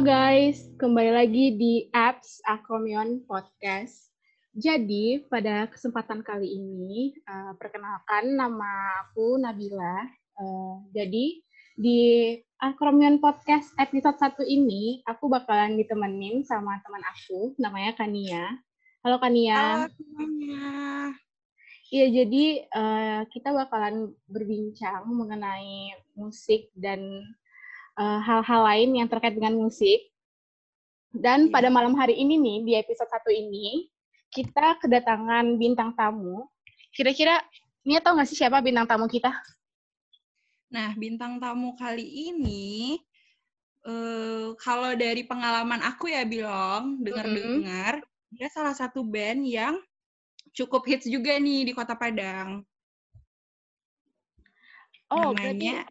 Halo guys, kembali lagi di apps Akromion Podcast. Jadi pada kesempatan kali ini, uh, perkenalkan nama aku Nabila. Uh, jadi di Akromion Podcast episode 1 ini, aku bakalan ditemenin sama teman aku, namanya Kania. Halo Kania. Halo semuanya. Iya, jadi uh, kita bakalan berbincang mengenai musik dan hal-hal uh, lain yang terkait dengan musik. Dan yeah. pada malam hari ini nih, di episode satu ini, kita kedatangan bintang tamu. Kira-kira, ini tahu nggak sih siapa bintang tamu kita? Nah, bintang tamu kali ini, uh, kalau dari pengalaman aku ya bilang, dengar-dengar, mm -hmm. dia salah satu band yang cukup hits juga nih di Kota Padang. Oh, Namanya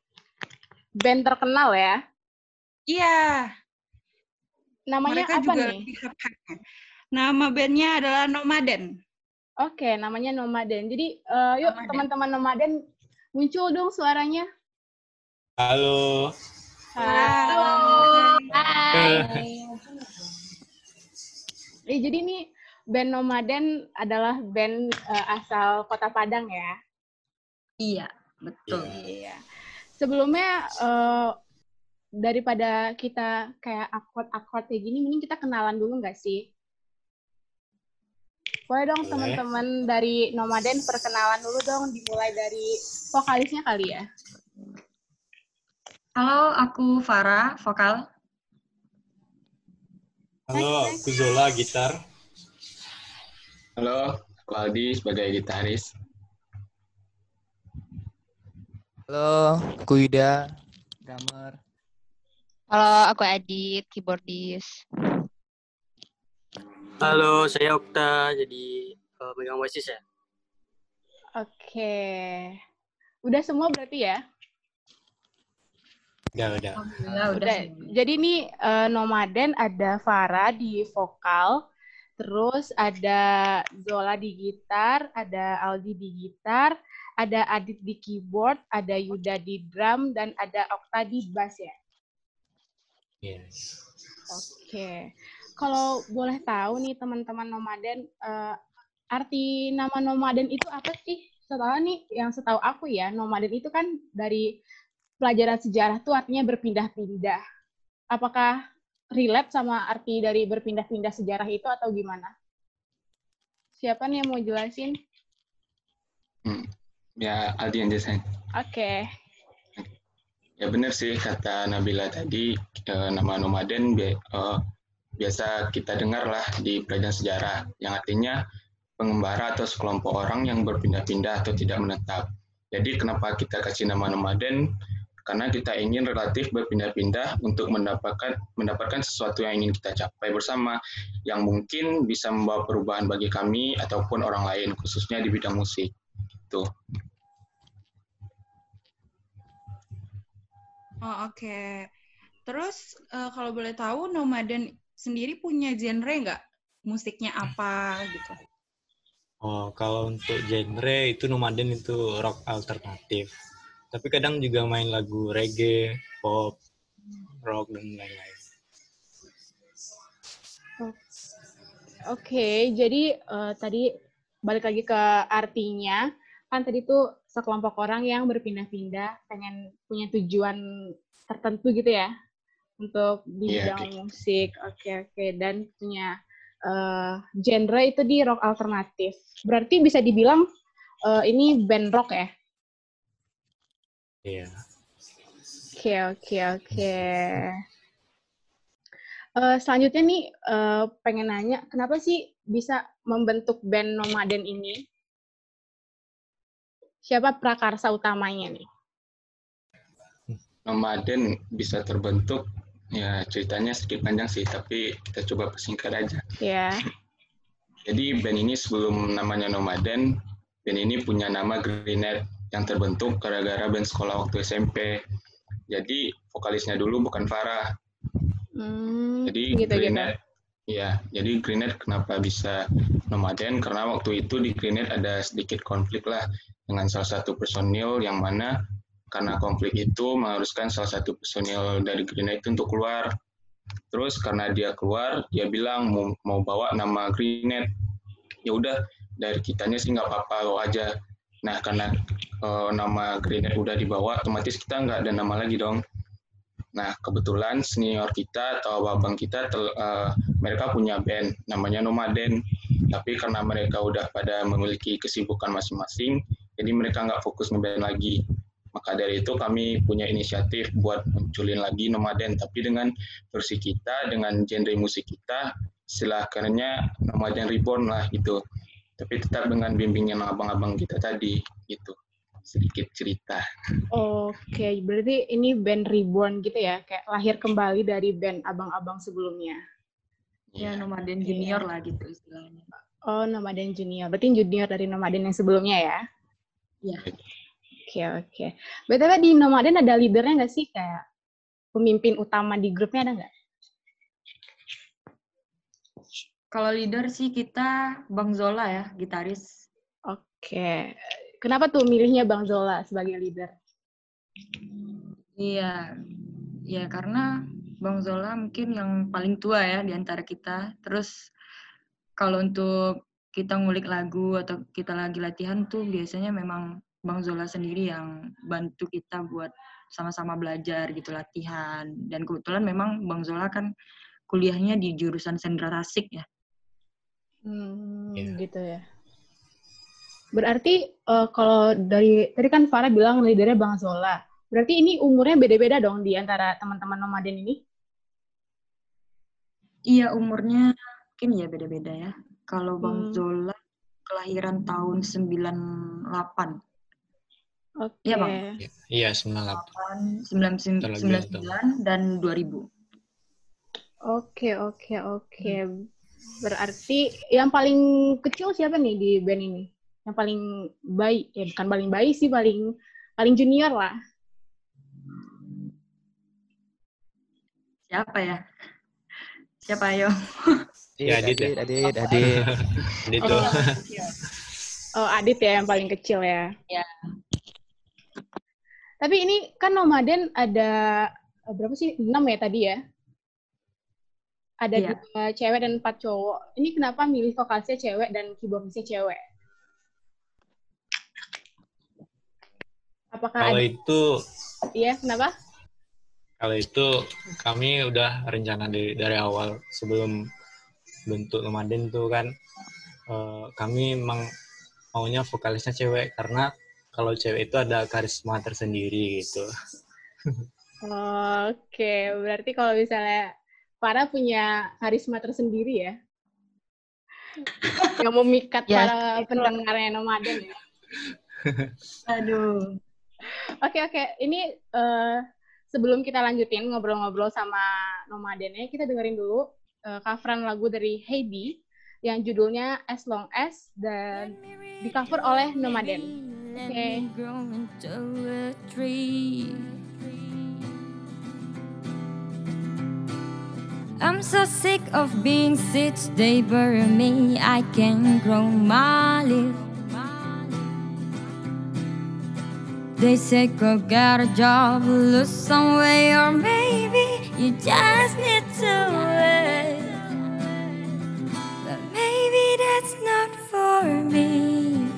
band terkenal ya? Iya. Namanya Mereka apa juga nih? Nama bandnya adalah Nomaden. Oke, namanya Nomaden. Jadi, uh, yuk teman-teman Nomaden muncul dong suaranya. Halo. Halo. Hai. Eh, jadi ini band Nomaden adalah band uh, asal Kota Padang ya? Iya, betul. Iya sebelumnya uh, daripada kita kayak akord-akord kayak gini, mending kita kenalan dulu nggak sih? Boleh dong teman-teman dari Nomaden perkenalan dulu dong, dimulai dari vokalisnya kali ya. Halo, aku Farah, vokal. Halo, aku Zola, gitar. Halo, aku Aldi sebagai gitaris. Halo, aku Yuda, drummer. Halo, aku Adit, keyboardis. Halo, saya Okta, jadi uh, megang basis ya. Oke. Udah semua berarti ya? Udah, udah. Ya, udah. udah. Jadi ini uh, Nomaden ada Farah di vokal, terus ada Zola di gitar, ada Aldi di gitar, ada Adit di keyboard, ada Yuda di drum, dan ada Okta di bass ya? Yes. Oke. Okay. Kalau boleh tahu nih teman-teman nomaden, uh, arti nama nomaden itu apa sih? Setelah nih, yang setahu aku ya, nomaden itu kan dari pelajaran sejarah tuh artinya berpindah-pindah. Apakah relate sama arti dari berpindah-pindah sejarah itu atau gimana? Siapa nih yang mau jelasin? Hmm ya Aldi yang desain. Oke. Okay. Ya benar sih kata Nabila tadi eh, nama nomaden bi eh, biasa kita dengar lah di pelajaran sejarah yang artinya pengembara atau sekelompok orang yang berpindah-pindah atau tidak menetap. Jadi kenapa kita kasih nama nomaden? Karena kita ingin relatif berpindah-pindah untuk mendapatkan mendapatkan sesuatu yang ingin kita capai bersama, yang mungkin bisa membawa perubahan bagi kami ataupun orang lain, khususnya di bidang musik. Tuh. Oh, oke. Okay. Terus uh, kalau boleh tahu Nomaden sendiri punya genre nggak? Musiknya apa gitu? Oh, kalau untuk genre itu Nomaden itu rock alternatif. Tapi kadang juga main lagu reggae, pop, rock dan lain-lain. Oke, okay, jadi uh, tadi balik lagi ke artinya kan tadi tuh sekelompok orang yang berpindah-pindah pengen punya tujuan tertentu gitu ya untuk di yeah, bidang okay. musik. Oke okay, oke okay. dan punya uh, genre itu di rock alternatif. Berarti bisa dibilang uh, ini band rock ya? Iya. Yeah. Oke oke oke. Uh, selanjutnya nih uh, pengen nanya kenapa sih bisa membentuk band nomaden ini? Siapa prakarsa utamanya nih? Nomaden bisa terbentuk ya ceritanya sedikit panjang sih tapi kita coba persingkat aja. Ya. Yeah. Jadi band ini sebelum namanya Nomaden, band ini punya nama Greenet yang terbentuk gara-gara band sekolah waktu SMP. Jadi vokalisnya dulu bukan Farah. Hmm, jadi gitu, Greenet Ya, jadi Greenet kenapa bisa nomaden? Karena waktu itu di Greenet ada sedikit konflik lah dengan salah satu personil yang mana karena konflik itu mengharuskan salah satu personil dari Greenet itu untuk keluar. Terus karena dia keluar, dia bilang mau, mau bawa nama Greenet. Ya udah, dari kitanya sih nggak apa-apa lo aja. Nah karena uh, nama Greenet udah dibawa, otomatis kita nggak ada nama lagi dong. Nah kebetulan senior kita atau abang kita, tel, uh, mereka punya band, namanya Nomaden. Tapi karena mereka udah pada memiliki kesibukan masing-masing, jadi mereka nggak fokus ngeband lagi. Maka dari itu kami punya inisiatif buat munculin lagi Nomaden, tapi dengan versi kita, dengan genre musik kita, silakannya Nomaden Reborn lah gitu. Tapi tetap dengan bimbingan abang-abang kita tadi gitu. Sedikit cerita. Oke, berarti ini band Reborn gitu ya, kayak lahir kembali dari band abang-abang sebelumnya. Ya, Nomaden Junior lah gitu istilahnya. Oh, Nomaden Junior. Berarti junior dari Nomaden yang sebelumnya ya? Iya. Oke, oke. BTW di Nomaden ada leadernya nggak sih? Kayak pemimpin utama di grupnya ada nggak? Kalau leader sih kita Bang Zola ya, gitaris. Oke. Kenapa tuh milihnya Bang Zola sebagai leader? Iya. Ya karena Bang Zola mungkin yang paling tua ya di antara kita. Terus kalau untuk kita ngulik lagu atau kita lagi latihan tuh biasanya memang Bang Zola sendiri yang bantu kita buat sama-sama belajar gitu latihan dan kebetulan memang Bang Zola kan kuliahnya di jurusan sendra tasik ya. Hmm, yeah. gitu ya. Berarti uh, kalau dari tadi kan Farah bilang leadernya Bang Zola. Berarti ini umurnya beda-beda dong di antara teman-teman nomaden ini? Iya, umurnya mungkin ya beda-beda ya. Kalau Bang hmm. Zola kelahiran tahun 98. Oke. Iya, Bang. Iya, 98. 99 dan 2000. Oke, oke, oke. Berarti yang paling kecil siapa nih di band ini? Yang paling baik, ya bukan paling baik sih, paling paling junior lah. Siapa ya? Siapa ayo? Ya, Adit, Adit, Adit, Adit. Adit tuh. Oh, Adit ya yang paling kecil ya. Ya. Tapi ini kan nomaden ada eh, berapa sih? Enam ya tadi ya? Ada Iya. dua cewek dan empat cowok. Ini kenapa milih vokalisnya cewek dan keyboardisnya cewek? Apakah Kalau ada, itu iya kenapa? kalau itu kami udah rencana dari dari awal sebelum bentuk nomaden tuh kan eh, kami emang maunya vokalisnya cewek karena kalau cewek itu ada karisma tersendiri gitu. Oke, berarti kalau misalnya Farah punya karisma tersendiri ya? yang memikat Ya, para pendengarnya nomaden ya? Aduh. Oke oke, ini eh, sebelum kita lanjutin ngobrol-ngobrol sama nomadennya, kita dengerin dulu eh, coveran lagu dari Heidi yang judulnya As Long As dan di cover oleh Nomaden. Oke. tree. I'm so sick of being sick, they bury me. I can grow my leaf. They say go get a job, lose some weight, or maybe you just need to wait. But maybe that's not for me.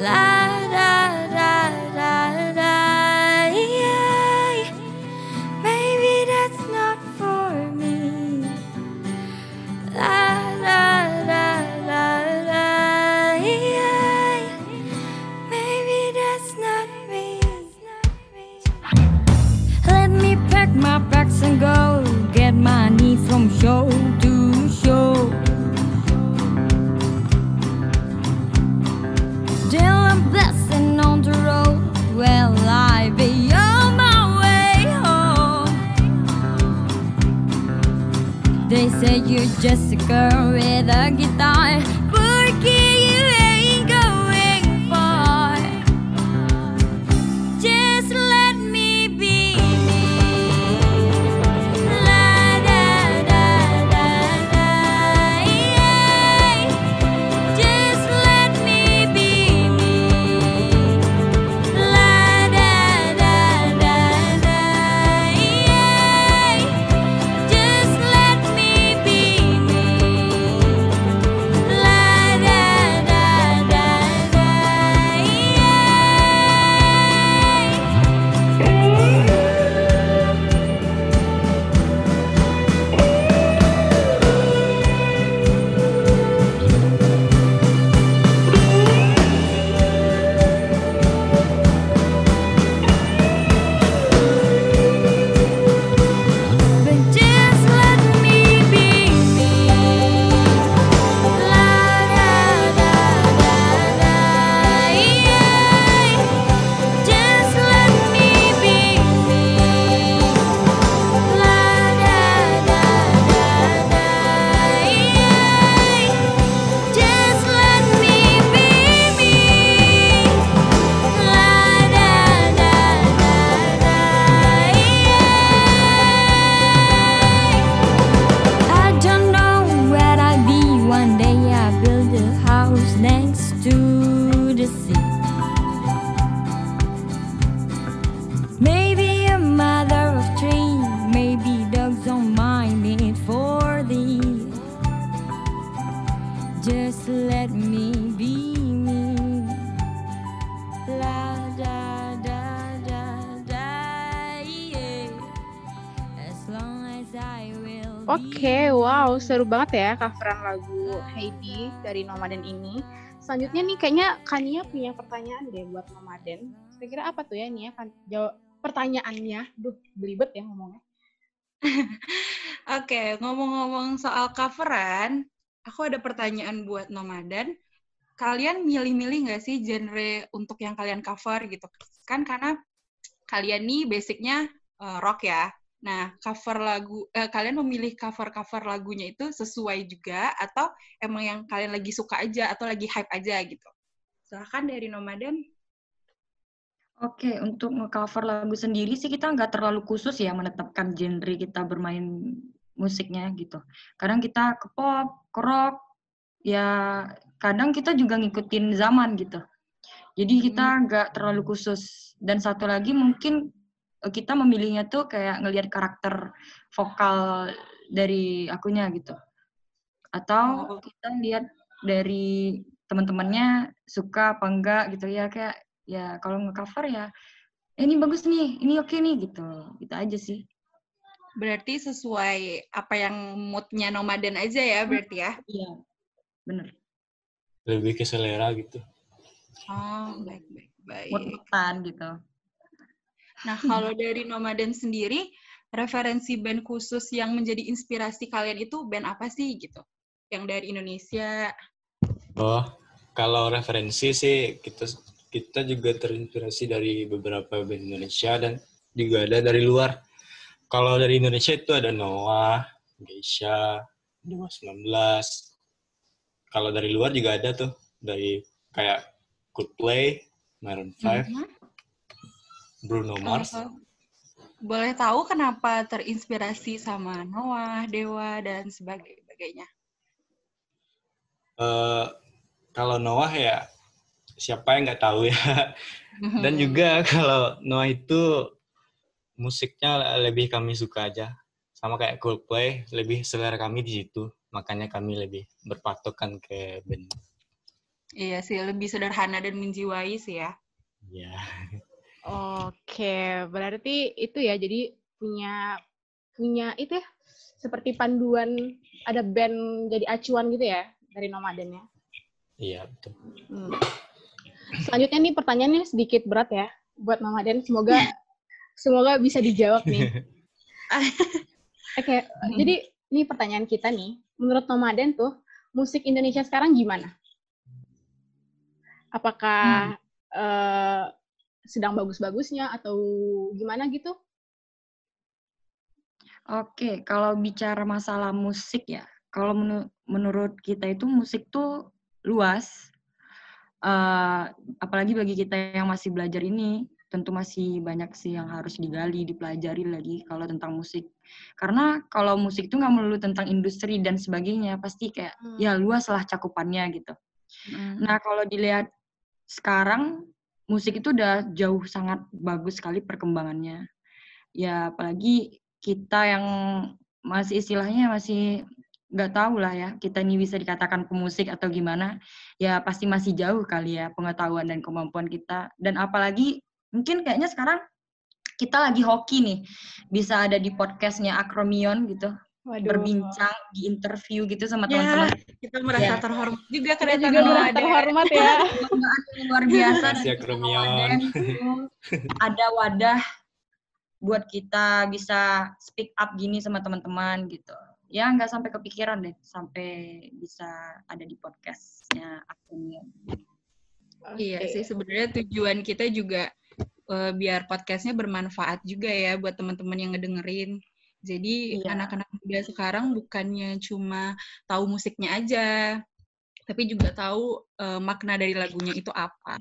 La da seru banget ya coveran lagu Heidi dari Nomaden ini. Selanjutnya nih kayaknya Kania punya pertanyaan deh buat Nomaden. Kira-kira apa tuh ya Nia? Kan jawab pertanyaannya. Duh, belibet ya ngomongnya. Oke, ngomong-ngomong soal coveran, aku ada pertanyaan buat Nomaden. Kalian milih-milih nggak sih genre untuk yang kalian cover gitu? Kan karena kalian nih basicnya uh, rock ya. Nah, cover lagu, eh, kalian memilih cover-cover lagunya itu sesuai juga atau emang yang kalian lagi suka aja atau lagi hype aja gitu? Silahkan dari Nomaden. Oke, untuk nge-cover lagu sendiri sih kita nggak terlalu khusus ya menetapkan genre kita bermain musiknya gitu. Kadang kita ke pop, ke rock, ya kadang kita juga ngikutin zaman gitu. Jadi kita Hmm. nggak terlalu khusus. Dan satu lagi mungkin kita memilihnya tuh kayak ngelihat karakter vokal dari akunya gitu. Atau Oh. kita lihat dari teman-temannya suka apa enggak gitu ya kayak ya kalau nge-cover ya "Eh, ini bagus nih, ini oke nih gitu. Gitu aja sih. Berarti sesuai apa yang moodnya Nomaden aja ya berarti ya? Iya. Bener. Lebih ke selera gitu. Oh, baik, baik, baik. Mood-moodan gitu. Nah, kalau dari Nomaden sendiri, referensi band khusus yang menjadi inspirasi kalian itu band apa sih gitu? Yang dari Indonesia. Oh, kalau referensi sih kita kita juga terinspirasi dari beberapa band Indonesia dan juga ada dari luar. Kalau dari Indonesia itu ada Noah, Geisha, Dewa 19. Kalau dari luar juga ada tuh dari kayak Coldplay, Maroon 5, Mhm. Bruno Mars. Boleh tahu kenapa terinspirasi sama Noah, Dewa, dan sebagainya? Eh, kalau Noah ya siapa yang nggak tahu ya. Dan juga kalau Noah itu musiknya lebih kami suka aja. Sama kayak Coldplay, lebih selera kami di situ. Makanya kami lebih berpatokan ke band. Iya sih, lebih sederhana dan menjiwai sih ya. Ya. Oke, berarti itu ya. Jadi punya punya itu ya seperti panduan ada band jadi acuan gitu ya dari Nomaden ya. Iya, betul. Hmm. Selanjutnya nih pertanyaannya sedikit berat ya buat Nomaden. Semoga semoga bisa dijawab nih. Oke, jadi ini pertanyaan kita nih. Menurut Nomaden tuh musik Indonesia sekarang gimana? Apakah eh, sedang bagus-bagusnya atau gimana gitu? Oke, kalau bicara masalah musik ya, kalau menu- menurut kita itu musik tuh luas. Eh, apalagi bagi kita yang masih belajar ini, tentu masih banyak sih yang harus digali, dipelajari lagi kalau tentang musik. Karena kalau musik itu nggak melulu tentang industri dan sebagainya, pasti kayak ya luas lah cakupannya gitu. Nah, kalau dilihat sekarang musik itu udah jauh sangat bagus sekali perkembangannya. Ya, apalagi kita yang masih istilahnya masih nggak tahu lah ya, kita ini bisa dikatakan pemusik atau gimana, ya pasti masih jauh kali ya pengetahuan dan kemampuan kita. Dan apalagi mungkin kayaknya sekarang kita lagi hoki nih, bisa ada di podcastnya Akromion gitu, Waduh. berbincang, di interview gitu sama Ya, teman-teman. kita merasa Ya. terhormat juga Kita kedatangan juga merasa terhormat ya. Kebanggaan yang luar biasa ya, itu ada wadah buat kita bisa speak up gini sama teman-teman gitu. Ya nggak sampai kepikiran deh sampai bisa ada di podcastnya Akromion. Iya sih sebenarnya tujuan kita juga eh, biar podcastnya bermanfaat juga ya buat teman-teman yang ngedengerin. Jadi Iya. anak-anak muda sekarang bukannya cuma tahu musiknya aja, tapi juga tahu eh, makna dari lagunya itu apa.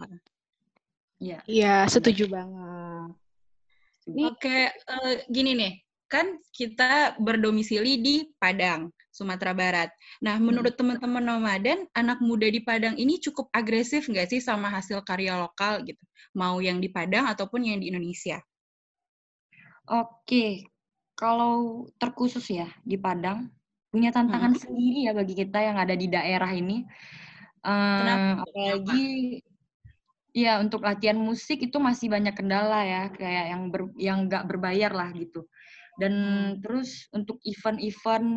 Iya. Iya, setuju banget. Oke, eh, gini nih, kan kita berdomisili di Padang, Sumatera Barat. Nah, menurut teman-teman nomaden, anak muda di Padang ini cukup agresif nggak sih sama hasil karya lokal gitu? Mau yang di Padang ataupun yang di Indonesia? Oke, kalau terkhusus ya di Padang punya tantangan sendiri ya bagi kita yang ada di daerah ini. Kenapa? apalagi ya untuk latihan musik itu masih banyak kendala ya kayak yang ber, yang nggak berbayar lah gitu. Dan terus untuk event-event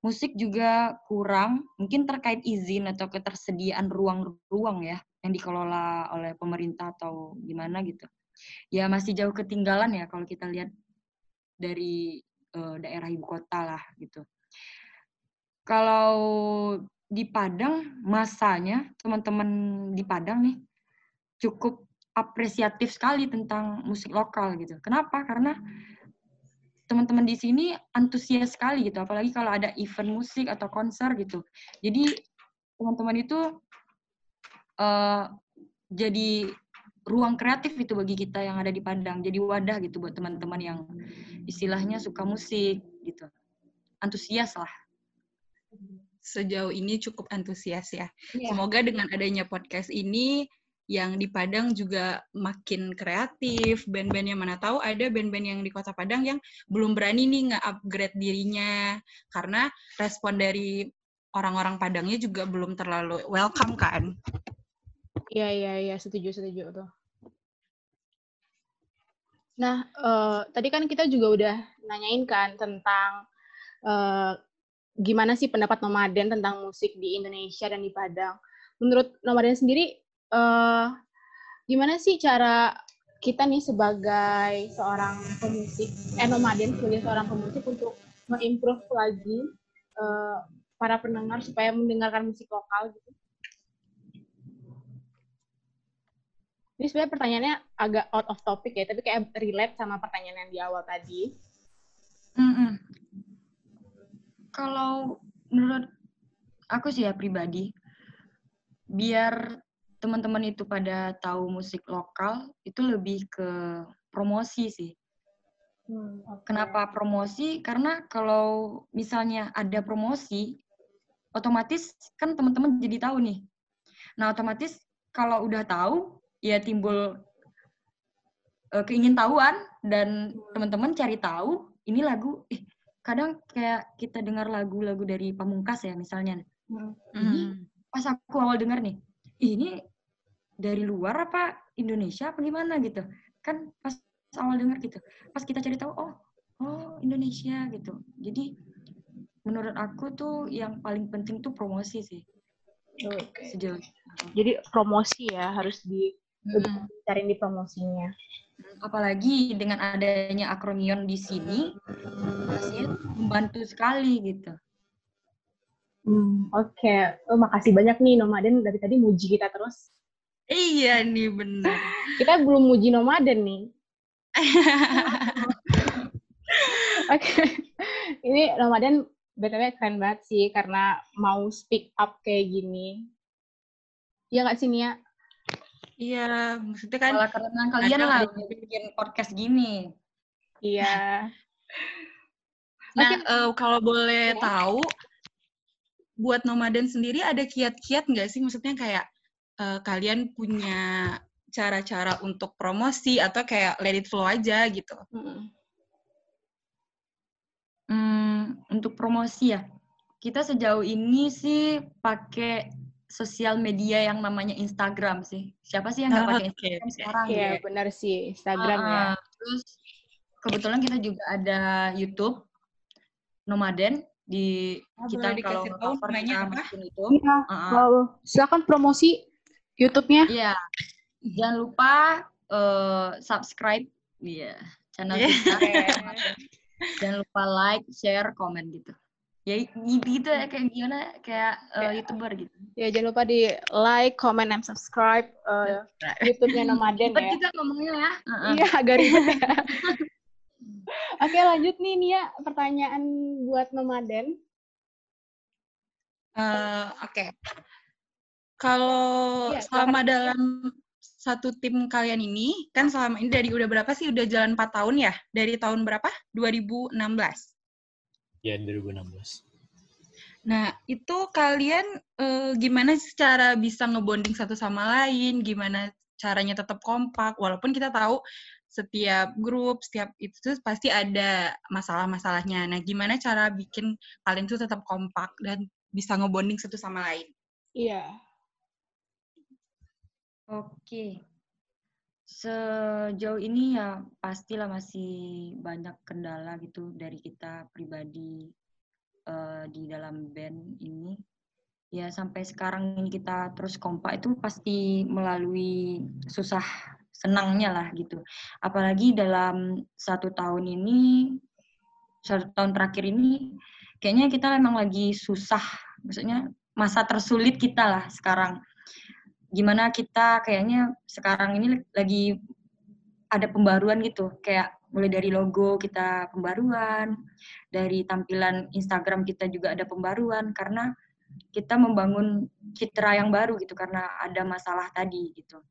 musik juga kurang, mungkin terkait izin atau ketersediaan ruang-ruang ya yang dikelola oleh pemerintah atau gimana gitu. Ya masih jauh ketinggalan ya kalau kita lihat dari eh, daerah ibu kota lah gitu. Kalau di Padang masanya teman-teman di Padang nih cukup apresiatif sekali tentang musik lokal gitu. Kenapa? Karena teman-teman di sini antusias sekali gitu, apalagi kalau ada event musik atau konser gitu. Jadi teman-teman itu eh, jadi ruang kreatif itu bagi kita yang ada di Padang. Jadi wadah gitu buat teman-teman yang istilahnya suka musik gitu. Antusias lah. Sejauh ini cukup antusias ya. Iya. Semoga dengan adanya podcast ini yang di Padang juga makin kreatif. Band-band yang mana tahu ada band-band yang di Kota Padang yang belum berani nih nge-upgrade dirinya karena respon dari orang-orang Padangnya juga belum terlalu welcome kan. Iya, iya, iya, setuju, setuju tuh. Nah, eh, tadi kan kita juga udah nanyain kan tentang eh, gimana sih pendapat nomaden tentang musik di Indonesia dan di Padang. Menurut nomaden sendiri, eh, gimana sih cara kita nih sebagai seorang pemusik, eh nomaden sebagai seorang pemusik untuk mengimprove lagi eh, para pendengar supaya mendengarkan musik lokal gitu? Ini sebenarnya pertanyaannya agak out of topic ya, tapi kayak relate sama pertanyaan yang di awal tadi. Mm-mm. Kalau menurut aku sih ya pribadi, biar teman-teman itu pada tahu musik lokal, itu lebih ke promosi sih. Kenapa promosi? Karena kalau misalnya ada promosi, otomatis kan teman-teman jadi tahu nih. Nah, otomatis kalau udah tahu, ya timbul eh, keingintahuan dan teman-teman cari tahu ini lagu eh kadang kayak kita dengar lagu-lagu dari Pamungkas ya misalnya. Ini pas aku awal dengar nih, "Ih, ini dari luar apa Indonesia apa gimana gitu. Kan pas awal dengar gitu. Pas kita cari tahu, oh, oh Indonesia gitu. Jadi menurut aku tuh yang paling penting tuh promosi sih. Oke. Sejauh. Jadi promosi ya harus di Mm-mm. cari di promosinya. Apalagi dengan adanya akronion di sini, pastinya membantu sekali gitu. Hmm, Oke, Oh, makasih banyak nih Nomaden dari tadi muji kita terus. Iya nih benar. Kita belum muji Nomaden nih. Oke, ini Nomaden btw keren banget sih karena mau speak up kayak gini. Iya nggak sih Nia? Iya, maksudnya kan Malah karena kalian lah bikin podcast gini. Iya. Nah, eh, kalau boleh tahu, buat nomaden sendiri ada kiat-kiat nggak sih? Maksudnya kayak eh, kalian punya cara-cara untuk promosi atau kayak let it flow aja gitu? Hmm, untuk promosi ya, kita sejauh ini sih pakai sosial media yang namanya Instagram sih. Siapa sih yang nggak pakai Oke, Instagram oke. sekarang? Iya gitu? benar sih Instagram ya. Ah, Terus kebetulan kita juga ada YouTube Nomaden di Ah, kita kalau tahu namanya apa? itu. Iya. Ah, ah. Wow. Silakan promosi YouTube-nya. Iya. Jangan lupa eh, subscribe iya channel Iya. kita. Jangan lupa like, share, komen gitu. Ya gitu, gitu ya kayak gimana kayak eh, YouTuber gitu. Ya jangan lupa di like, comment, and subscribe eh, YouTube-nya Nomaden ya. juga ngomongnya ya. Iya, agak ribet ya. Oke, lanjut nih Nia, pertanyaan buat Nomaden. Eh, Oke. Kalau Iya, selama silakan. dalam satu tim kalian ini, kan selama ini dari udah berapa sih? Udah jalan 4 tahun ya? Dari tahun berapa? 2016. Ya 2016. Nah, itu kalian eh, gimana sih cara bisa ngebonding satu sama lain? Gimana caranya tetap kompak? Walaupun kita tahu setiap grup, setiap itu tuh pasti ada masalah-masalahnya. Nah, gimana cara bikin kalian tuh tetap kompak dan bisa ngebonding satu sama lain? Iya. Oke. Sejauh ini ya pastilah masih banyak kendala gitu dari kita pribadi eh, di dalam band ini. Ya sampai sekarang ini kita terus kompak itu pasti melalui susah senangnya lah gitu. Apalagi dalam satu tahun ini, satu tahun terakhir ini, kayaknya kita memang lagi susah. Maksudnya masa tersulit kita lah sekarang gimana kita kayaknya sekarang ini lagi ada pembaruan gitu. Kayak mulai dari logo kita pembaruan dari tampilan Instagram kita juga ada pembaruan karena kita membangun citra yang baru gitu karena ada masalah tadi gitu.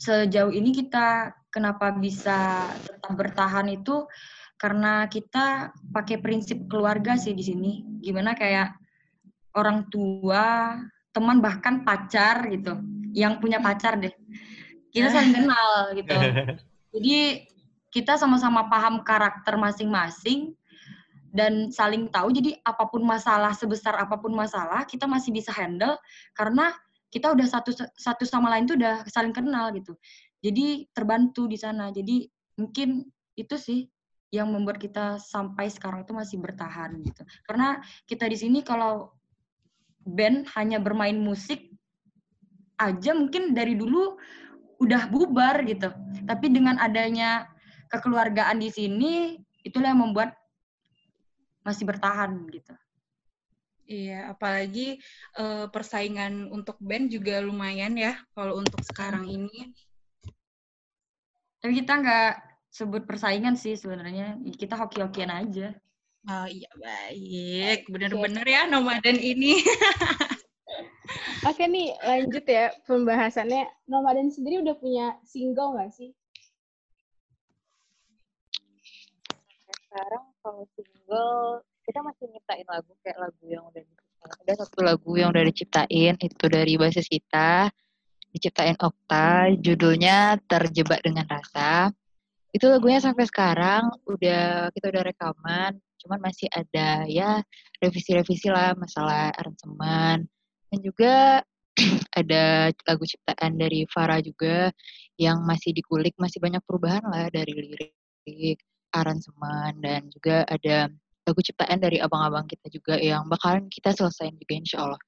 Sejauh ini kita kenapa bisa tetap bertahan itu karena kita pakai prinsip keluarga sih di sini. Gimana kayak orang tua teman bahkan pacar gitu. Yang punya pacar deh. Kita saling kenal gitu. Jadi kita sama-sama paham karakter masing-masing dan saling tahu. Jadi apa pun masalah sebesar apa pun masalah kita masih bisa handle karena kita udah satu satu sama lain tuh udah saling kenal gitu. Jadi terbantu di sana. Jadi mungkin itu sih yang membuat kita sampai sekarang itu masih bertahan gitu. Karena kita di sini kalau band hanya bermain musik aja mungkin dari dulu udah bubar gitu. Tapi dengan adanya kekeluargaan di sini itulah yang membuat masih bertahan gitu. Iya, apalagi uh, persaingan untuk band juga lumayan ya kalau untuk sekarang ini. Tapi kita nggak sebut persaingan sih sebenarnya. Kita hoki-hokian aja. Oh iya baik, benar-benar ya nomaden ini. Oke nih lanjut ya pembahasannya. Nomaden sendiri udah punya single nggak sih? Sekarang kalau single kita masih nyiptain lagu kayak lagu yang udah diciptain. Ada satu lagu yang udah diciptain itu dari basis kita diciptain Okta, judulnya Terjebak dengan Rasa. Itu lagunya sampai sekarang udah kita udah rekaman, cuman masih ada ya revisi-revisi lah masalah aransemen. Dan juga ada lagu ciptaan dari Farah juga yang masih dikulik masih banyak perubahan lah dari lirik aransemen dan juga ada lagu ciptaan dari abang-abang kita juga yang bakalan kita selesaiin juga insya Allah.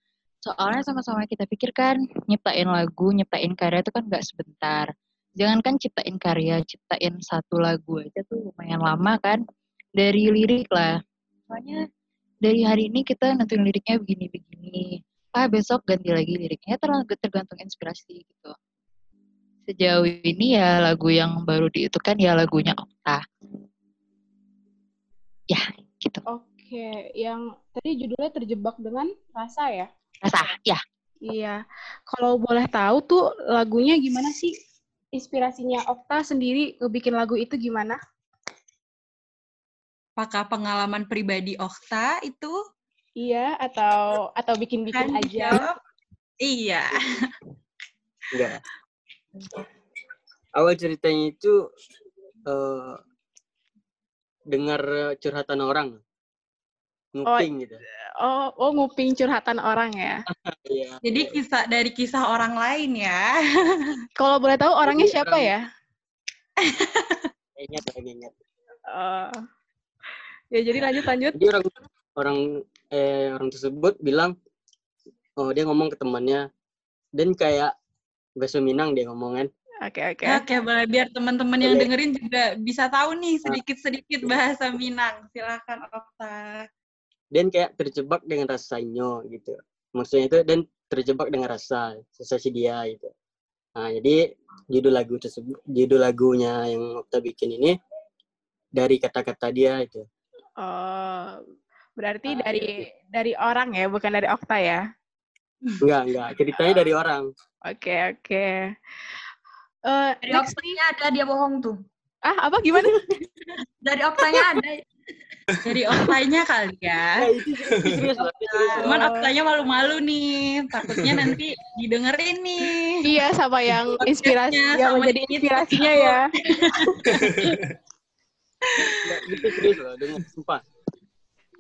Soalnya sama-sama kita pikirkan nyiptain lagu nyiptain karya itu kan nggak sebentar jangankan ciptain karya ciptain satu lagu aja tuh lumayan lama kan dari lirik lah. Soalnya dari hari ini kita nentuin liriknya begini-begini. Ah besok ganti lagi liriknya tergantung, tergantung inspirasi gitu. Sejauh ini ya lagu yang baru diitukan ya lagunya Okta. Ya, gitu. Oke, yang tadi judulnya terjebak dengan rasa ya? Rasa, ya. Iya. Kalau boleh tahu tuh lagunya gimana sih? Inspirasinya Okta sendiri ngebikin lagu itu gimana? apakah pengalaman pribadi Okta itu? Iya, atau atau bikin-bikin Kan aja. Iya. Enggak. Awal ceritanya itu eh, dengar curhatan orang. Nguping gitu. Oh, oh nguping curhatan orang ya. Iya. Jadi kisah dari kisah orang lain ya. Kalau boleh tahu orangnya Jadi siapa orang- ya? Ingat lagi ingat. Oh. Ya jadi lanjut lanjut. Jadi orang orang eh orang tersebut bilang oh dia ngomong ke temannya dan kayak bahasa Minang dia ngomong kan. Oke oke. Oke, boleh biar teman-teman yang dengerin juga bisa tahu nih sedikit-sedikit bahasa Minang. Silakan Okta. Dan kayak terjebak dengan rasanya gitu. Maksudnya itu dan terjebak dengan rasa sensasi dia gitu. Nah, jadi judul lagu tersebut judul lagunya yang Okta bikin ini dari kata-kata dia itu. Oh, berarti Ah, dari dari orang ya, bukan dari Okta ya? Enggak, enggak. Ceritanya dari orang. Oke oke. Eh, Dari oktanya ada dia bohong tuh. ah apa gimana? Dari oktanya ada. Dari Oktanya kali ya. Nah. Cuman Oktanya malu-malu nih. Takutnya nanti didengerin nih. iya sama yang inspirasi yang sama menjadi inspirasinya ya. Enggak, itu serius loh, dengar sumpah.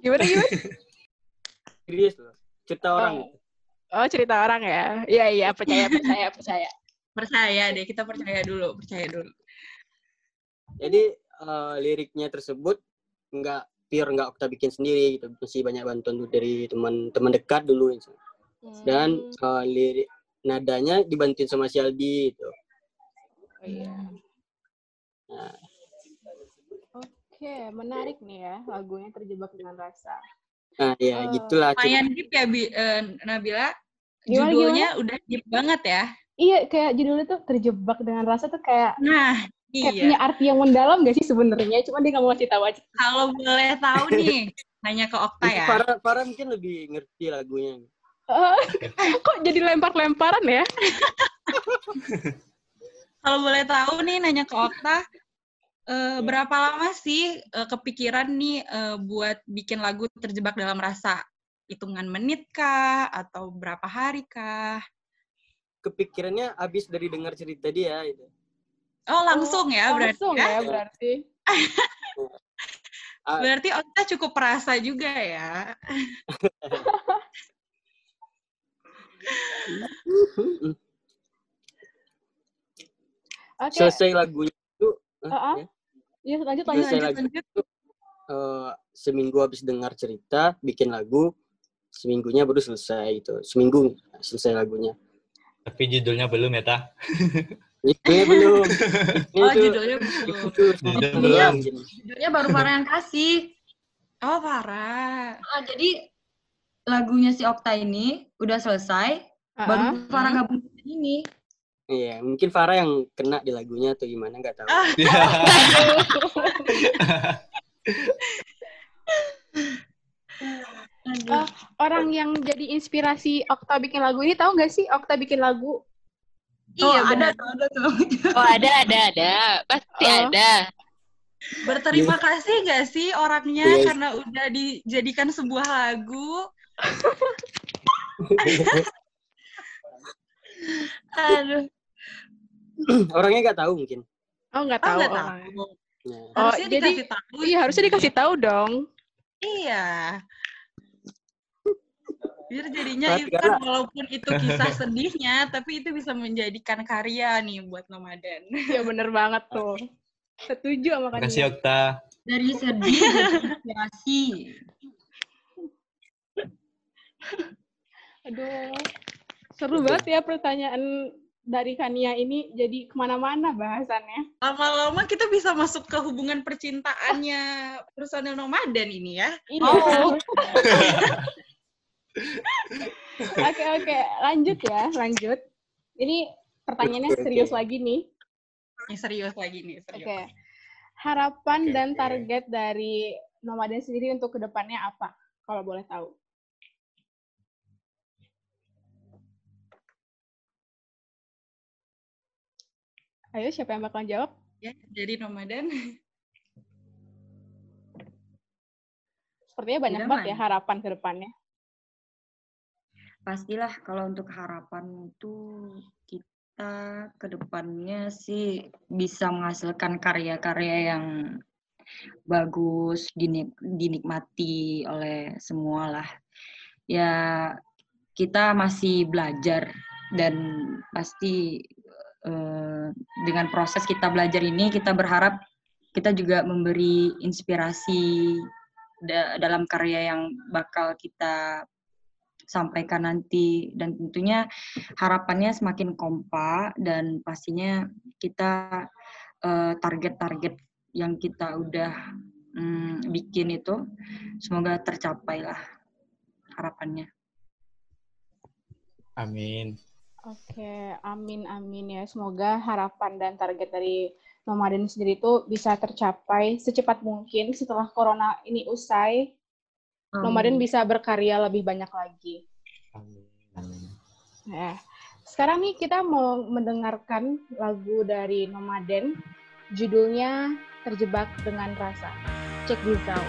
Gimana gimana? Serius loh. Cerita orang Oh. Oh cerita orang ya? Iya iya percaya percaya percaya. Percaya deh, kita percaya dulu, percaya dulu. Jadi eh, liriknya tersebut nggak pure nggak Okta bikin sendiri gitu, masih banyak bantuan tuh dari teman-teman dekat dulu gitu. Dan eh, lirik nadanya dibantuin sama si Aldi gitu. Oh, iya. Nah, Oke, menarik nih ya lagunya terjebak dengan rasa. nah ya Eh, gitulah. Lumayan deep ya, Bi, eh, Nabila. Gimana, Judulnya udah deep banget ya. Iya, kayak judulnya tuh terjebak dengan rasa tuh kayak Nah, kayak iya. punya arti yang mendalam gak sih sebenarnya? Cuma dia nggak mau kasih tahu aja. Kalau boleh tahu nih, nanya ke Okta ya. Farah, Farah mungkin lebih ngerti lagunya. Eh, kok jadi lempar-lemparan ya? Kalau boleh tahu nih, nanya ke Okta, eh, berapa lama sih eh, kepikiran nih eh, buat bikin lagu terjebak dalam rasa? Hitungan menit kah? Atau berapa hari kah? Kepikirannya abis dari dengar cerita dia itu. Oh, langsung ya berarti Langsung ya? ya berarti. Berarti Okta cukup perasa juga ya. Oke. selesai lagunya itu Ah, ah. ya, Iya, lanjut lanjut selesai lanjut. lagunya itu eh, seminggu habis dengar cerita bikin lagu seminggunya baru selesai itu seminggu selesai lagunya Tapi judulnya belum ya, Ta? Judulnya belum Oh, judulnya belum. Judulnya belum Judulnya baru Farah yang kasih. Oh, parah. Ah, jadi lagunya si Okta ini udah selesai, ah. baru Farah gabung ini. iya mungkin Farah yang kena di lagunya atau gimana nggak tahu Eh, orang yang jadi inspirasi Okta bikin lagu ini tahu nggak sih Okta bikin lagu? Oh, Iya, ada benar. tuh, ada tuh. Oh ada ada ada, pasti Oh. ada. Berterima kasih gak sih orangnya Iya. karena udah dijadikan sebuah lagu? Aduh. orangnya nggak tahu mungkin Oh nggak Oh, tahu nggak orangnya. tahu. nah, Oh, Harusnya jadi- dikasih tahu. Iya harusnya dikasih tahu dong. Iya. Biar jadinya kan karena- walaupun itu kisah sedihnya, tapi itu bisa menjadikan karya nih buat nomaden. Iya bener banget tuh. Setuju sama kan Makasih, Okta. Dari sedih inspirasi. Aduh, seru banget ya pertanyaan dari Kania ini jadi ke mana-mana bahasannya. Lama-lama kita bisa masuk ke hubungan percintaannya personil nomaden ini ya. Iya. Oke oke, lanjut ya, lanjut. Ini pertanyaannya serius lagi nih. Ini serius lagi nih, Oke. serius. Harapan Oke, dan target dari Nomaden sendiri untuk ke depannya apa? Kalau boleh tahu. Ayo, siapa yang bakalan jawab? Ya, jadi nomaden. Sepertinya banyak banget ya harapan ke depannya. Pastilah kalau untuk harapan itu kita ke depannya sih bisa menghasilkan karya-karya yang bagus, dinik- dinikmati oleh semua lah. Ya kita masih belajar dan pasti eh, dengan proses kita belajar ini kita berharap kita juga memberi inspirasi da- dalam karya yang bakal kita sampaikan nanti dan tentunya harapannya semakin kompak dan pastinya kita eh, target-target yang kita udah mm, bikin itu semoga tercapai lah harapannya. Amin. Oke, amin amin ya. Semoga harapan dan target dari Nomaden sendiri itu bisa tercapai secepat mungkin setelah corona ini usai. Nomaden bisa berkarya lebih banyak lagi. Amin. Amin. Nah, sekarang nih kita mau mendengarkan lagu dari Nomaden. Judulnya Terjebak dengan Rasa. Check this out.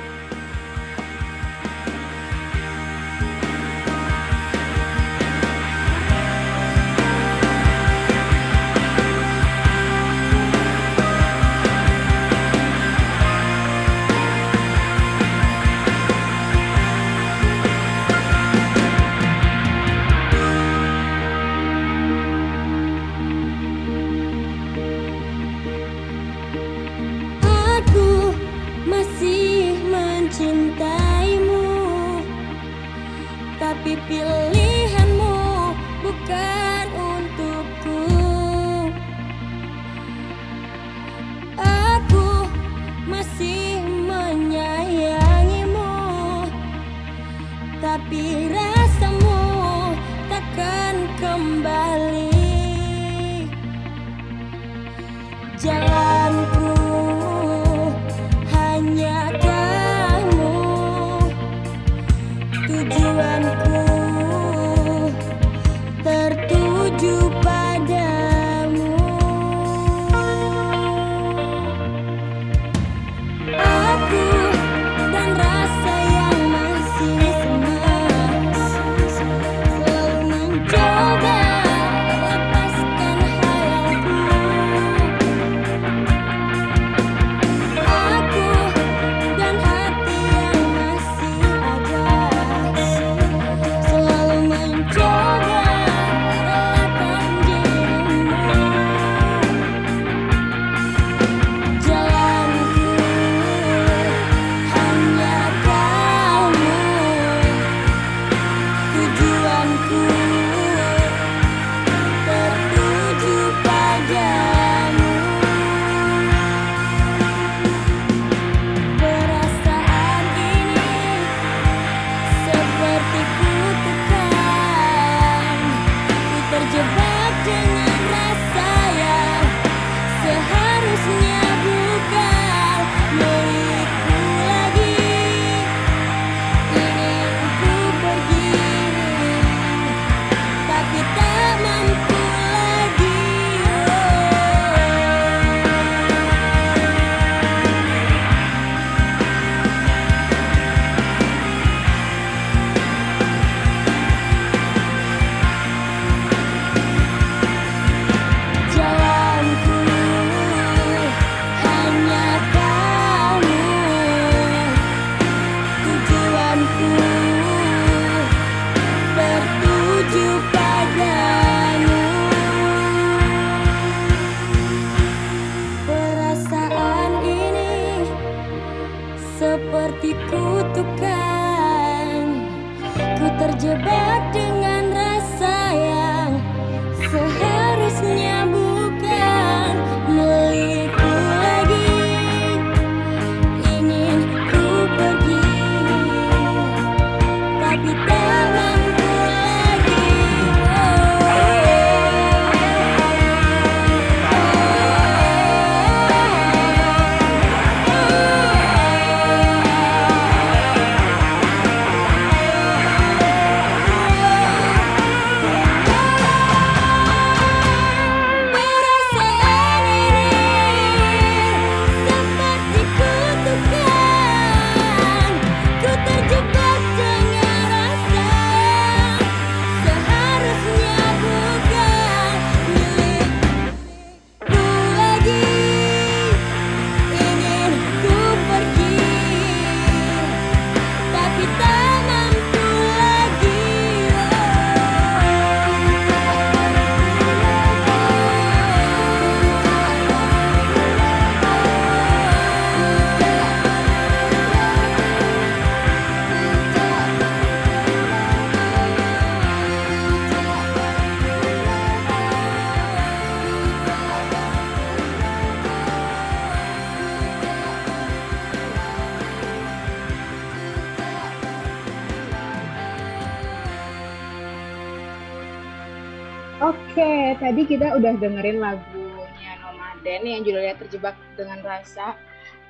Kita udah dengerin lagunya Nomaden yang judulnya Terjebak dengan Rasa.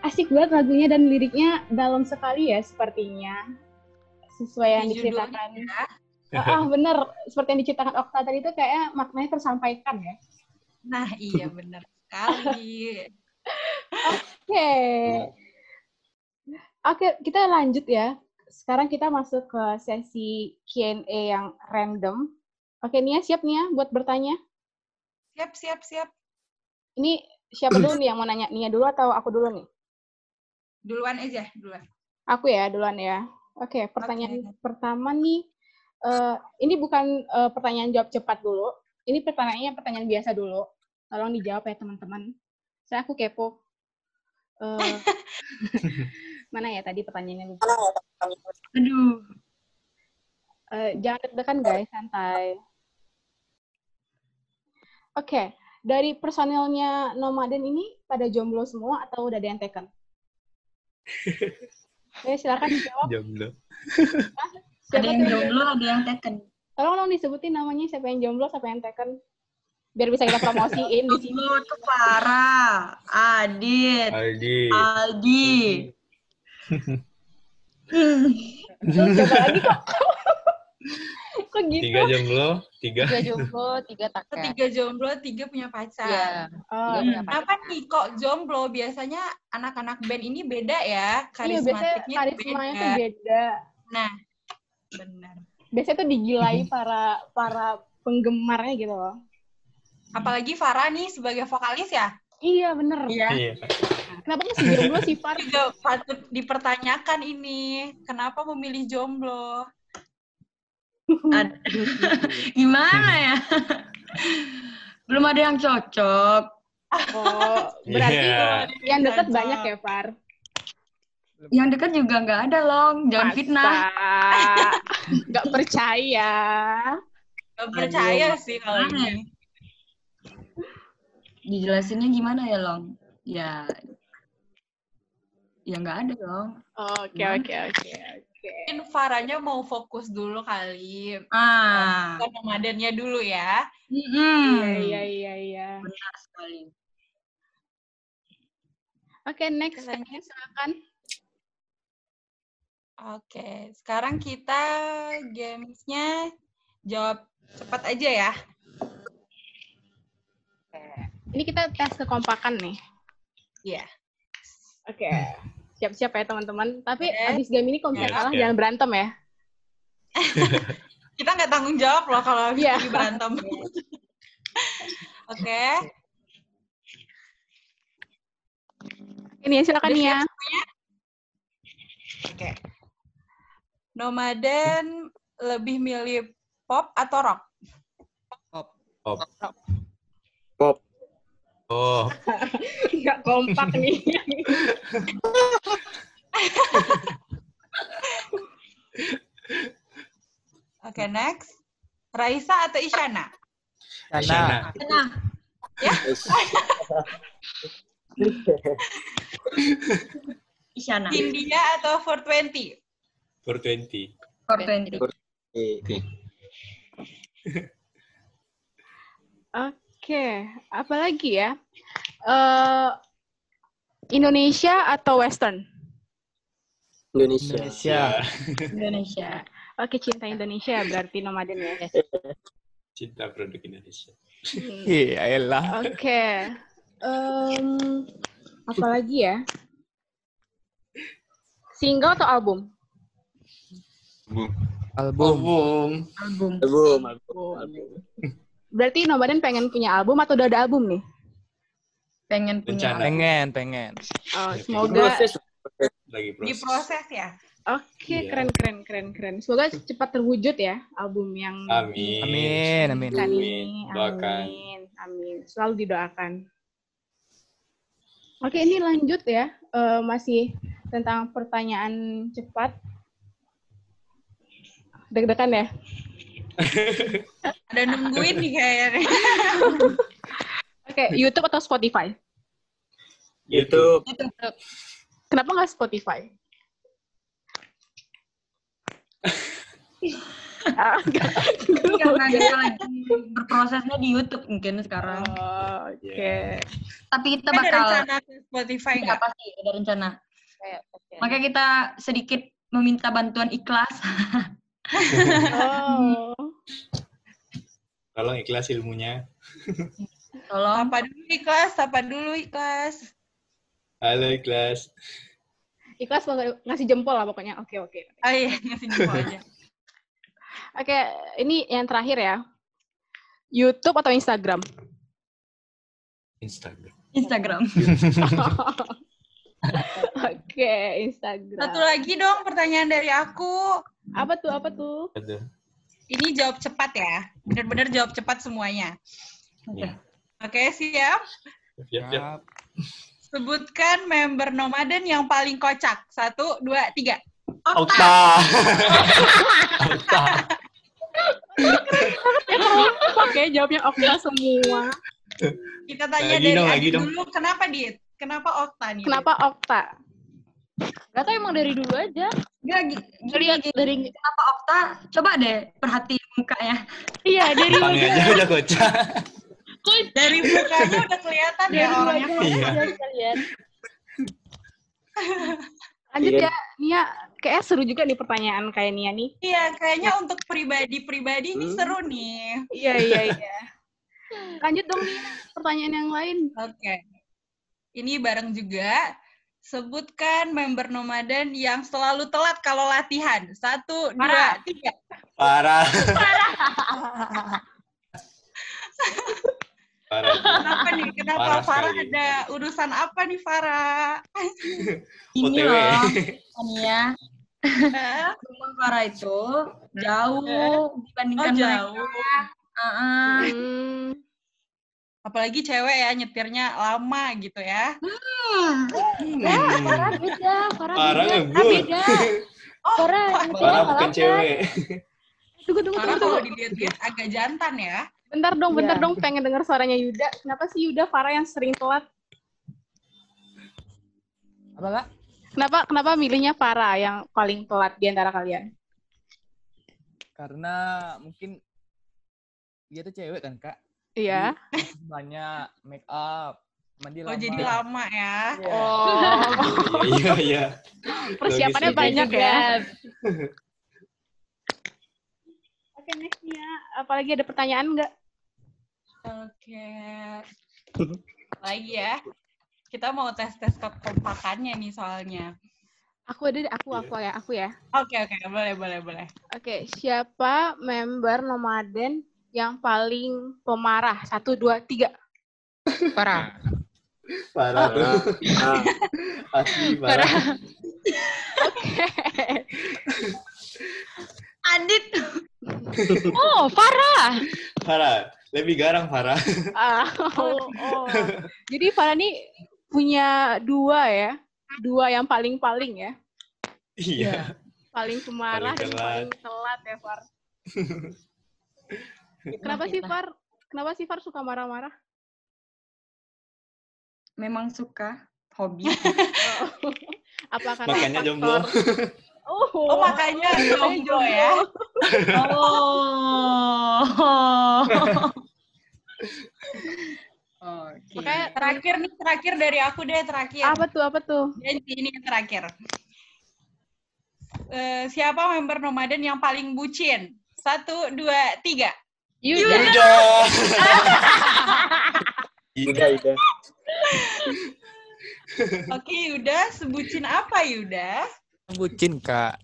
Asik banget lagunya dan liriknya dalam sekali ya sepertinya. Sesuai yang diceritakan. ya. Ah, ah, bener. Seperti yang diceritakan Okta tadi itu kayak maknanya tersampaikan ya. Nah, iya benar sekali. Oke. Oke, kita lanjut ya. Sekarang kita masuk ke sesi Q&A yang random. Oke, Nia siap Nia buat bertanya? Siap, siap, siap. Ini siapa dulu nih yang mau nanya? Nia dulu atau aku dulu nih? Duluan aja, duluan. Aku ya, duluan ya. Oke, pertanyaan pertama nih. eh, ini bukan eh, pertanyaan jawab cepat dulu. Ini pertanyaannya pertanyaan biasa dulu. Tolong dijawab ya teman-teman. Saya aku kepo. Eh, mana ya tadi pertanyaannya lupa. Aduh. Eh, jangan deg-degan guys, santai. Oke, dari personilnya Nomaden ini pada jomblo semua atau udah ada yang taken? Oke, silakan dijawab. Jomblo. Siapa Ada yang tuh? jomblo, ada yang taken. Tolong dong disebutin namanya siapa yang jomblo, siapa yang taken. Biar bisa kita promosiin di sini. Jomblo tuh Farah, Adit, Aldi. Aldi. Terus siapa lagi kok? kok gitu? Tiga jomblo, tiga. Tiga jomblo, tiga taken. Tiga jomblo, tiga punya pacar. Iya. Oh, Kenapa nih kok jomblo? Biasanya anak-anak band ini beda ya, iya, biasanya karismatiknya karismanya beda. tuh beda. Nah, benar. Biasanya tuh digilai para para penggemarnya gitu loh. Apalagi Farah nih sebagai vokalis ya. Iya, bener. Iya. Iya. Kenapa masih jomblo sih, Far? Juga patut dipertanyakan ini. Kenapa memilih jomblo? Ad- Gimana ya? Belum ada yang cocok. Oh, berarti Iya. yang deket Cocok. banyak ya, Far? Yang dekat juga nggak ada, Long. Jangan fitnah. Masa? Nggak percaya. Gak percaya sih kalau ini. Dijelasinnya gimana ya, Long? Ya, ya nggak ada, Long. Oke, oke, oke. Mungkin Farahnya mau fokus dulu kali. Ah, Bukan nomadennya dulu ya. Iya, iya, iya, iya. benar sekali. Oke, next. Selanjutnya. Silakan. Oke, sekarang kita gamesnya jawab cepat aja ya. Ini kita tes kekompakan nih. Iya. Oke. Siap-siap ya, teman-teman. Tapi Oke. abis game ini kalau misalnya Yes, kalah, yes. jangan berantem ya. Kita nggak tanggung jawab loh kalau habis Iya. ini berantem. Oke. Ini ya, silakan Udah ya. Oke. Nomaden lebih milih pop atau rock? Pop. Pop. Oh, Nggak kompak nih. Oke, next. Raisa atau Isyana? Isyana. Nah, Isyana. India atau 420? 420. 420. Oke. Oke, apalagi ya? Eh Indonesia atau Western? Indonesia. Indonesia. Indonesia. Oke, cinta Indonesia berarti nomaden ya. Cinta produk Indonesia. Hmm. Iya, elah. Oke. Em, apalagi ya? Single atau album? Bu. Album. Album. Album. Album, album, album. Berarti nomaden pengen punya album atau udah ada album nih? Pengen punya Rencana. Pengen, pengen. Oh, semoga. Proses. Lagi proses. Diproses ya? Oke, Iya. keren, keren, keren, keren. Semoga cepat terwujud ya album yang Amin. Amin, amin. Amin. Doakan. Amin. Amin. Selalu didoakan. Oke, ini lanjut ya. Eh, masih tentang pertanyaan cepat. Deg-degan ya? Ada nungguin nih kayaknya. Oke, YouTube atau Spotify? YouTube. Kenapa nggak Spotify? Ah, karena dia lagi berprosesnya di YouTube mungkin sekarang. Oh, Oke. Tapi kita Ada bakal rencana ke Spotify Iya, nggak? pasti ada rencana. Kayak, oke. Makanya kita sedikit meminta bantuan ikhlas. Oh. Tolong ikhlas ilmunya. Tolong. Apa dulu ikhlas? Apa dulu ikhlas? Halo ikhlas. Ikhlas mau ngasih jempol lah pokoknya. Oke, oke. Oh iya, ngasih jempol aja. Oke, ini yang terakhir ya. YouTube atau Instagram? Instagram. Instagram. Oke, Instagram. Satu lagi dong pertanyaan dari aku. Apa tuh? Apa tuh? Aduh. Ini jawab cepat ya. Benar-benar jawab cepat semuanya. Ya. Oke, siap? Siap, siap. Siap. Sebutkan member nomaden yang paling kocak. Satu, dua, tiga. Okta. Okta. Ya jawabnya Okta semua. Kita tanya Lagi dari dong, Adit dulu, kenapa Dit? Kenapa Okta nih? Kenapa Okta? Gak tau emang dari dulu aja. Gak, gi- Ngeliat gini, dari kenapa Okta? Coba deh perhatiin mukanya. iya dari Tampangnya aja udah kocak. Dari mukanya udah kelihatan ya orangnya. Iya. Lanjut Iya. ya, Nia. Kayak seru juga nih pertanyaan kayak Nia nih. Iya, kayaknya untuk pribadi-pribadi ini Hmm. seru nih. Iya, iya, iya. Lanjut dong Nia, pertanyaan yang lain. Oke. Ini bareng juga. Sebutkan member nomaden yang selalu telat kalau latihan. Satu, dua, Farah. tiga. Parah. Parah. Kenapa nih? Kenapa Parah Farah sekali. ada urusan apa nih Farah? Ini loh, Ania. Temen Farah itu jauh dibandingkan Oh, jauh. mereka. Ah, Hmm, Apalagi cewek ya nyetirnya lama gitu ya. Hmm. Farah beda, Farah Parah beda. ngebut. beda. Farah nyetirnya Parah nggak bukan lambat. cewek. Tunggu, tunggu, Farah tunggu, kalau tunggu. dilihat-lihat agak jantan ya. Bentar dong, bentar Iya. dong. Pengen denger suaranya Yuda. Kenapa sih Yuda Farah yang sering telat? Apa kak? Kenapa kenapa milihnya Farah yang paling telat di antara kalian? Karena mungkin dia tuh cewek kan kak. Iya. Banyak make up, mandi Oh lama. jadi lama ya. Iya. Oh, Iya, iya. persiapannya Logis, banyak ya. Oke, next Nia. Apalagi ada pertanyaan nggak? Oke. Lagi ya. Kita mau tes-tes kekompakannya nih soalnya. Aku ada, deh, aku, aku ya, aku ya. Oke, oke. Boleh, boleh, boleh. Oke, siapa member nomaden yang paling pemarah? Satu, dua, tiga. Farah. Parah tuh. Ah, Asli parah. Adit. Oh, Farah. Parah. Lebih garang parah. Ah, oh, oh. Jadi Farah nih punya dua ya, dua yang paling-paling ya, Iya. paling pemarah Paling dan paling telat ya Far. Kenapa sih Far? Kenapa sih Far suka marah-marah? memang suka hobi. Oh. Apa karena Makanya faktor- jomblo. Oh, Oh, makanya jomblo ya. Oh. Oke. Terakhir nih, terakhir dari aku deh, terakhir. apa tuh? Apa tuh? Janji ini yang terakhir. Eh, siapa member nomaden yang paling bucin? Satu, dua, tiga. Yuda. Yuda. udah, udah. Oke, Yuda. Sebucin apa, Yuda? Bucin kak.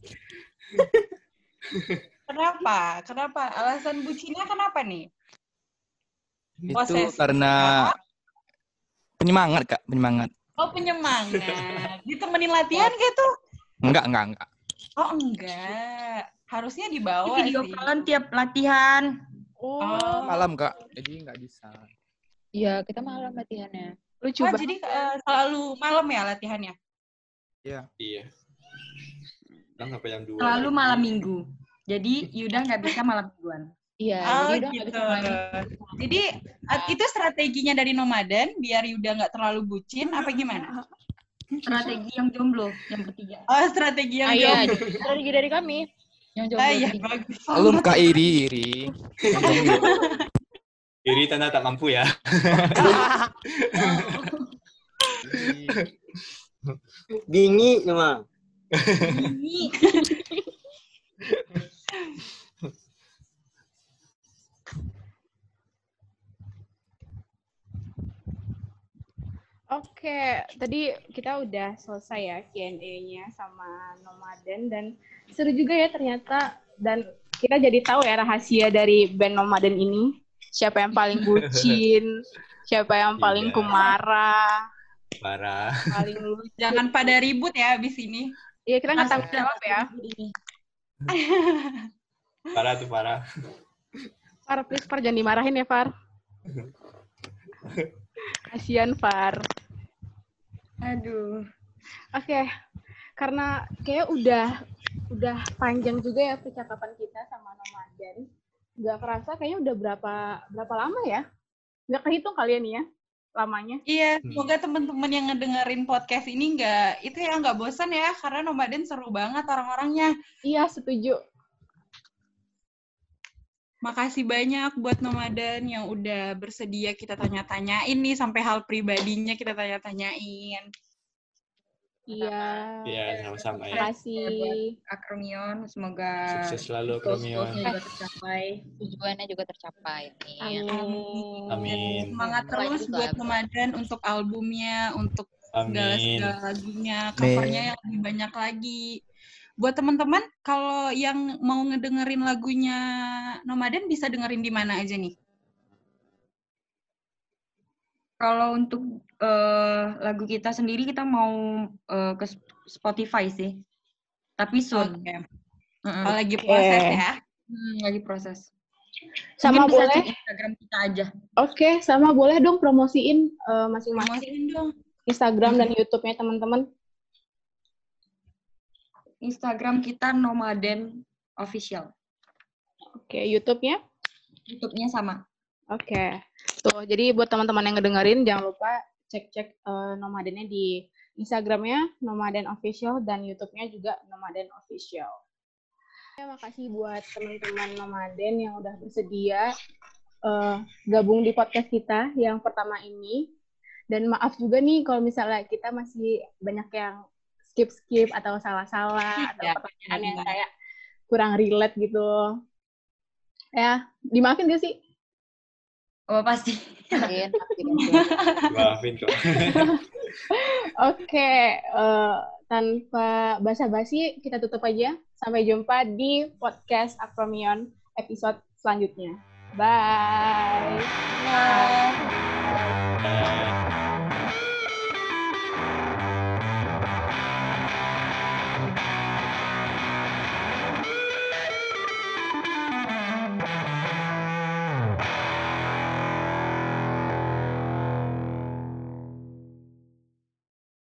Kenapa? Kenapa? Alasan bucinnya kenapa nih? Itu Posesif. karena penyemangat kak, penyemangat. Oh, penyemangat. Ditemenin latihan gitu? Enggak, enggak, enggak. Oh, enggak. Harusnya dibawa Video sih. callan tiap latihan. Oh, Oh. Malam kak, jadi nggak bisa. Iya, kita malam latihannya. lucu Oh, banget. jadi eh, selalu malam ya latihannya? Iya. Iya. Kan sampai jam 2. Selalu malam minggu. Jadi Yuda nggak bisa malam mingguan. Iya, Oh, jadi udah gitu. bisa main. Jadi at- itu strateginya dari nomaden biar Yuda nggak terlalu bucin apa gimana? Strategi yang jomblo yang ketiga. Oh, strategi yang Ah, iya, jomblo. strategi dari kami. Yang jomblo. Ah, iya, bagus. Belum kak iri, iri. Iri tanda tak mampu ya. Bingi nama. Ini Oke, tadi kita udah selesai ya Q&A-nya sama Nomaden dan seru juga ya ternyata dan kita jadi tahu ya rahasia dari band Nomaden ini siapa yang paling bucin, siapa yang paling Iya. pemarah, Parah. paling lucu. jangan pada ribut ya abis ini. Iya kita nggak tanggung jawab ya. Parah tuh parah. Far, please Far jangan dimarahin ya Far. Kasian Far. Aduh. Oke, karena kayak udah udah panjang juga ya percakapan kita sama Nomaden nggak kerasa kayaknya udah berapa berapa lama ya? Nggak kehitung kalian ya lamanya. Iya, Hmm. semoga teman-teman yang ngedengerin podcast ini nggak itu ya nggak bosan ya karena nomaden seru banget orang-orangnya. Iya, setuju. Makasih banyak buat nomaden yang udah bersedia kita tanya-tanyain nih sampai hal pribadinya kita tanya-tanyain. Iya. Iya, sama-sama Terima ya. kasih. Akromion semoga Sukses selalu, Akromion. juga tercapai. Tujuannya juga tercapai. Amin. Amin. Amin. Semangat terus juga, buat Bro. nomaden untuk albumnya, untuk segala Amin. segala lagunya, covernya yang lebih banyak lagi. Buat teman-teman, kalau yang mau ngedengerin lagunya Nomaden bisa dengerin di mana aja nih? Kalau untuk eh, lagu kita sendiri kita mau eh, ke Sp- Spotify sih. Tapi soon. Oke. Mm-mm. Oh, lagi proses ya. Hmm, lagi proses. Sama Mungkin bisa boleh? cek Instagram kita aja. Oke, sama boleh dong promosiin eh, masing-masing Promosiin dong. Instagram dan YouTube-nya teman-teman. Instagram kita Nomaden Official. Oke, YouTube-nya? YouTube-nya sama. Oke. Tuh, jadi buat teman-teman yang ngedengerin jangan lupa cek-cek eh, nomadennya di Instagramnya Nomaden Official dan YouTube-nya juga Nomaden Official. Terima kasih buat teman-teman Nomaden yang udah bersedia eh, gabung di podcast kita yang pertama ini. Dan maaf juga nih kalau misalnya kita masih banyak yang skip-skip atau salah-salah atau Ya, pertanyaan yang kayak kurang relate gitu. Ya, dimaafin gak sih? Oh, pasti. Maafin kok. Oke, eh, tanpa basa-basi kita tutup aja. Sampai jumpa di podcast Akromion episode selanjutnya. Bye. Bye.